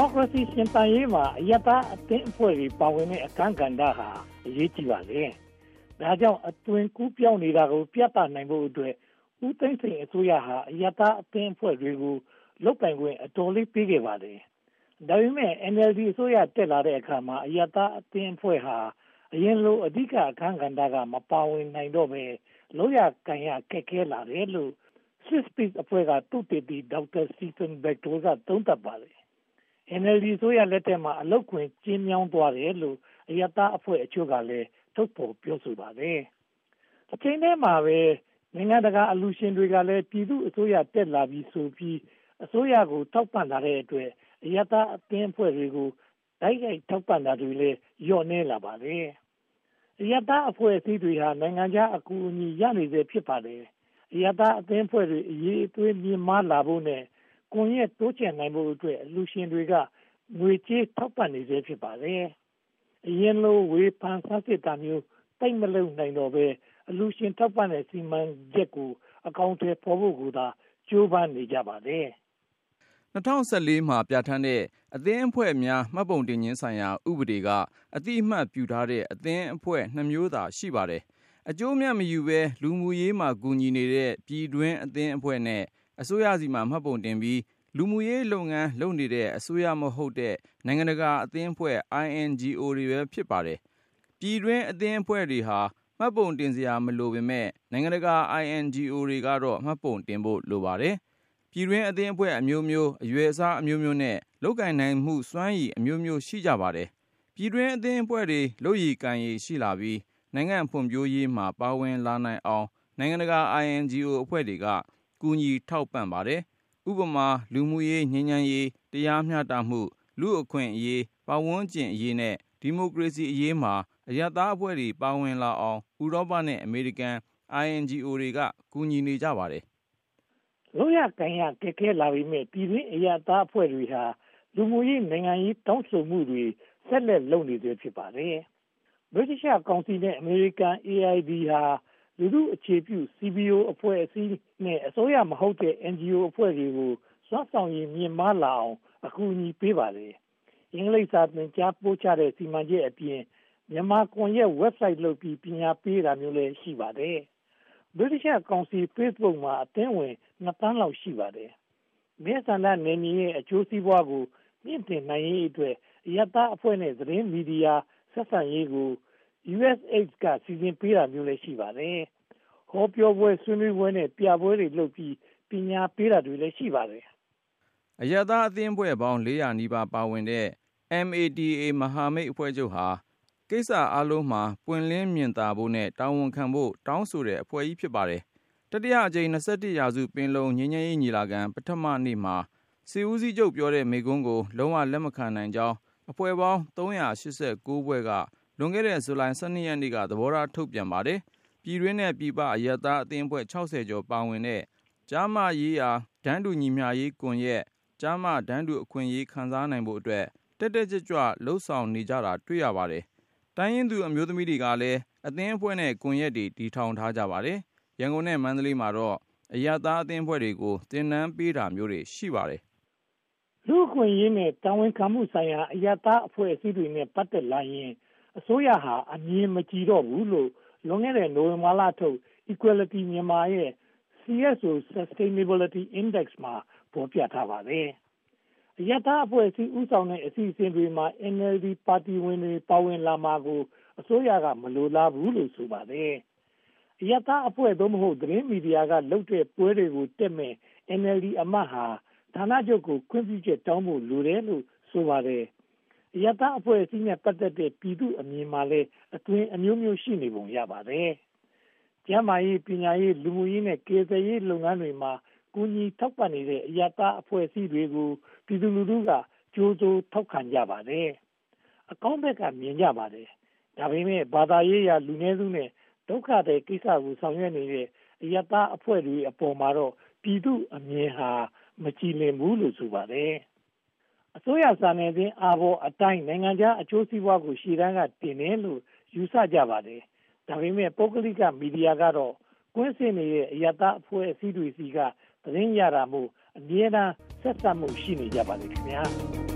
မိုကရေစီရှင်သန်ရေးမှာအယက်သားအသင်းအဖွဲ့တွေပါဝင်တဲ့အခန်းကဏ္ဍဟာအရေးကြီးပါလေ။ဒါကြောင့်အသွင်ကူးပြောင်းနေတာကို ပြသနိုင်ဖို့အတွက်ဦးသိန်းစိန်အစိုးရဟာအယက်သားအသင်းအဖွဲ့တွေကိုလုတ်ပိုင်ခွင့်အတော်လေးပေးခဲ့ပါတယ်။ဒါပေမဲ့ NLD အစိုးရတက်လာတဲ့အခါမှာအယက်သားအသင်းအဖွဲ့ဟာအရင်လိုအဓိကအခန်းကဏ္ဍကမပါဝင်နိုင်တော့ပဲလို့ရကန်ရခက်ခဲလာတယ်လို့ Swiss Peace အဖွဲ့ကတုတေတီဒေါက်တာစတီဖန်ဘက်တိုကသုံးသပ်ပါတ ယ် NLD ဆိုရလက်ထက်မှာ အလုတ်ခွင်ကျင်းမြောင်းသွားတယ်လို့အယတာအဖွဲ့အချို့ကလည်း ထုတ်ဖော်ပြောဆိုပါတယ်။အချိန်တည်းမှာပဲ နိုင်ငံတကာအလူရှင်တွေကလည်း ပြည်သူအစိုးရ တက်လာပြီးဆိုပြီး အစိုးရကို ထောက်ပံ့လာတဲ့အတွက်အယတာအသင်းအဖွဲ့တွေကို တိုက်ရိုက်ထောက်ပံ့တာတွေလည်းညော့နေလာပါတယ်။အယတာအဖွဲ့အစည်းတွေဟာ နိုင်ငံခြားအကူအညီ ရနေစေဖြစ်ပါတယ်။အယတာအသင်းအဖွဲ့တွေ အရေးအသွေး မြင့်မားလာဖို့နဲ့ ကွန်ရက်တိုးချဲ့နိုင်ဖို့အတွက်အလူရှင်တွေကငွေကြေးထောက်ပံ့နေစေဖြစ်ပါတယ်။အရင်လိုဝေဖန်ဆန်းစစ်တာမျိုးတိတ်မလုံနိုင်တော့ပဲအလူရှင်ထောက်ပံ့တဲ့စီမံချက်ကိုအကောင့်ထဲပေါ်ဖို့ကသာကြိုးပမ်းနေကြပါတယ်။2014မှာပြဋ္ဌာန်းတဲ့အသင်းအဖွဲ့များမှတ်ပုံတင်ခြင်းဆိုင်ရာဥပဒေကအတိအမှတ်ပြုထားတဲ့အသင်းအဖွဲ့နှမျိုးသာရှိပါတယ်။အကျိုးမြတ်မယူဘဲလူမှုရေးမှာကူညီနေတဲ့ပြည်တွင်းအသင်းအဖွဲ့နဲ့ အစိုးရဆီမှာ မှတ်ပုံတင်ပြီး လူမှုရေးလုပ်ငန်းလုပ်နေတဲ့ အစိုးရမဟုတ်တဲ့ နိုင်ငံတကာအသင်းအဖွဲ့ INGO တွေပဲ ဖြစ်ပါတယ်။ပြည်တွင်းအသင်းအဖွဲ့တွေဟာ မှတ်ပုံတင်စရာ မလိုပေမဲ့နိုင်ငံတကာ INGO တွေကတော့ မှတ်ပုံတင်ဖို့ လိုပါတယ်။ပြည်တွင်းအသင်းအဖွဲ့အမျိုးမျိုး အရွယ်အစားအမျိုးမျိုးနဲ့ လုပ်ကင်နိုင်မှုစွမ်းရည်အမျိုးမျိုး ရှိကြပါတယ်။ပြည်တွင်းအသင်းအဖွဲ့တွေ လုပ်ရည်ကံရည်ရှိလာပြီး နိုင်ငံဖွံ့ဖြိုးရေးမှာ ပါဝင်လာနိုင်အောင် နိုင်ငံတကာ INGO အဖွဲ့တွေက ကူညီထောက်ပံ့ပါတယ်။ဥပမာ လူမှုရေးငြိမ်းချမ်းရေး တရားမျှတမှု လူအခွင့်အရေး ပတ်ဝန်းကျင်အရေးနဲ့ ဒီမိုကရေစီအရေးမှာ အရသားအဖွဲ့တွေ ပါဝင်လာအောင် ဥရောပနဲ့ အမေရိကန် INGO တွေက ကူညီနေကြပါတယ်။လို့ရကန်ရကဲကဲလာပြီးမြဲပြည်တွင်းအရသားအဖွဲ့တွေဟာ လူမှုရေး နိုင်ငံရေး တောင်းဆိုမှုတွေ ဆက်လက်လုပ်နေသေးဖြစ်ပါတယ်။ British Council နဲ့ American AID ဟာ လူထုအခြေပြု CBO အဖွဲ့အစည်းနဲ့အစိုးရမဟုတ်တဲ့ NGO အဖွဲ့တွေကိုစွမ်းဆောင်ရည်မြင့်မားလာအောင် အကူအညီပေးပါတယ်။အင်္ဂလိပ်စာသင်ကြားပို့ချတဲ့စီမံချက်အပြင်မြန်မာကွန်ရက် website လုပ်ပြီးပညာပေးတာမျိုးလည်းရှိပါတယ်။ British Council Facebook မှာအသင်းဝင်2သန်းလောက်ရှိပါတယ်။မဲဆန္ဒနယ်မြေရဲ့အကျိုးစီးပွားကိုမြင့်တင်နိုင်ရေးအတွက်အယတာအဖွဲ့နဲ့သတင်းမီဒီယာဆက်ဆံရေးကို USAID က စီစဉ်ပေးတာမျိုးလည်း ရှိပါတယ်။ဟောပြောပွဲ ဆွေးနွေးပွဲနဲ့ ပြပွဲတွေလုပ်ပြီး ပညာပေးတာတွေလည်း ရှိပါတယ်။အယတာအသင်းအဖွဲ့ပေါင်း400နီးပါး ပါဝင်တဲ့ MATA မဟာမိတ်အဖွဲ့ချုပ်ဟာ ကိစ္စအလုံးမှာ ပွင့်လင်းမြင်သာဖို့နဲ့ တာဝန်ခံဖို့ တောင်းဆိုတဲ့အဖွဲ့ကြီး ဖြစ်ပါတယ်။တတိယအကြိမ်21ရာစု ပင်လုံငြိမ်းချမ်းရေးညီလာခံ ပထမနေ့မှာစီဦးစီးချုပ်ပြောတဲ့ မိကုံးကို လုံးဝလက်မခံနိုင်ကြောင်း အဖွဲ့ပေါင်း389ဘွဲ့က လွန်ခဲ့တဲ့ ဇူလိုင်12ရက်နေ့က သဘောထားထုတ်ပြန်ပါတယ်။ပြည်တွင်းနဲ့ ပြည်ပ အရက်သားအသင်းအဖွဲ့60ကျော်ပါဝင်တဲ့ ကျားမရေးရာဒန်းတူညီမျှရေးကွန်ရက် ကျားမဒန်းတူအခွင့်အရေး ခံစားနိုင်ဖို့အတွက် တက်တက်ကြွကြွလှုပ်ဆောင်နေကြတာ တွေ့ရပါတယ်။တိုင်းရင်းသူ အမျိုးသမီးတွေကလည်း အသင်းအဖွဲ့နဲ့ ကွန်ရက်တွေ တည်ထောင်ထားကြပါတယ်။ရန်ကုန်နဲ့ မန္တလေးမှာတော့ အရသားအသင်းအဖွဲ့တွေကို သင်တန်းပေးတာမျိုးတွေ ရှိပါတယ်။လူခွင့်ရင်းနဲ့ တာဝန်ခံမှုဆိုင်ရာ အရသားအဖွဲ့အစည်းတွေနဲ့ ပတ်သက်လာရင် အစိုးရဟာအမြင်မကြည်တော့ဘူးလို့လွန်ခဲ့တဲ့နိုဝင်ဘာလထုတ် Equality မြန်မာရဲ့ CSO Sustainability Index မှာဖော်ပြထားပါတယ်။အယတာအဖွဲ့အစည်းဥဆောင်တဲ့အစီအစဉ်တွေမှာ NLD ပါတီဝင်တွေပါဝင်လာမှာကိုအစိုးရကမလိုလားဘူးလို့ဆိုပါတယ်။အယတာအဖွဲ့သို့မဟုတ်သတင်းမီဒီယာကလုပ်တဲ့ပွဲတွေကိုတက်မဲ့ NLD အမတ်ဟာဌာနချုပ်ကိုခွင့်ပြုချက်တောင်းဖို့လိုတယ်လို့ဆိုပါတယ်။ အယတာအဖွဲ့အစည်းနဲ့ ပတ်သက်တဲ့ ပြည်သူအမြင်မှာလည်းအတွင်အမျိုးမျိုး ရှိနေပုံရပါတယ်။ကျန်းမာရေး ပညာရေး လူမှုရေးနဲ့ကေသရေးလုပ်ငန်းတွေမှာ ကူညီထောက်ပံ့နေတဲ့အယတာအဖွဲ့အစည်းတွေကို ပြည်သူလူထုက ကြိုးစိုးထောက်ခံကြပါတယ်။အကောင်းဘက်က မြင်ကြပါတယ်။ဒါပေမဲ့ ဘာသာရေးရာ လူနည်းစုနဲ့ ဒုက္ခတဲ့ကိစ္စကို ဆောင်ရွက်နေတဲ့အယတာအဖွဲ့တွေအပေါ်မှာတော့ ပြည်သူအမြင်ဟာ မကြည်လင်ဘူးလို့ ဆိုပါတယ်။ အစိုးရစာနယ်ဇင်းအာဘော်အတိုင်း နိုင်ငံခြားအကျိုးစီးပွားကို ရှေ့တန်းကတင်တယ်လို့ ယူဆကြပါတယ်။ဒါပေမဲ့ ပုဂ္ဂလိက မီဒီယာကတော့ ကွင်းဆင်းနေတဲ့အယတာအဖွဲ့အစည်းတွေစီက သတင်းရတာမို့ အမြဲတမ်း ဆက်ဆက်မှု ရှိနေကြပါလိမ့်ခင်ဗျာ။